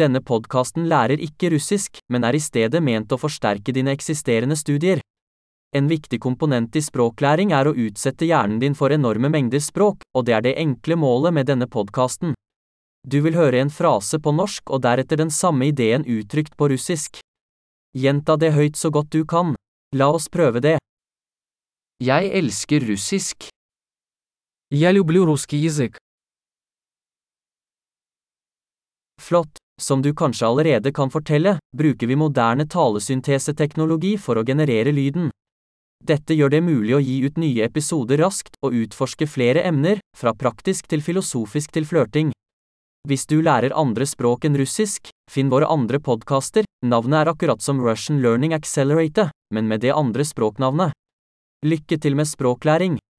Denne podkasten lærer ikke russisk, men er i stedet ment å forsterke dine eksisterende studier. En viktig komponent i språklæring er å utsette hjernen din for enorme mengder språk, og det er det enkle målet med denne podkasten. Du vil høre en frase på norsk og deretter den samme ideen uttrykt på russisk. Gjenta det høyt så godt du kan. La oss prøve det. Jeg elsker russisk. Я люблю русский язык. Flott. Som du kanskje allerede kan fortelle, bruker vi moderne talesynteseteknologi for å generere lyden. Dette gjør det mulig å gi ut nye episoder raskt og utforske flere emner, fra praktisk til filosofisk til flørting. Hvis du lærer andre språk enn russisk, finn våre andre podkaster, navnet er akkurat som Russian Learning Accelerator, men med det andre språknavnet. Lykke til med språklæring!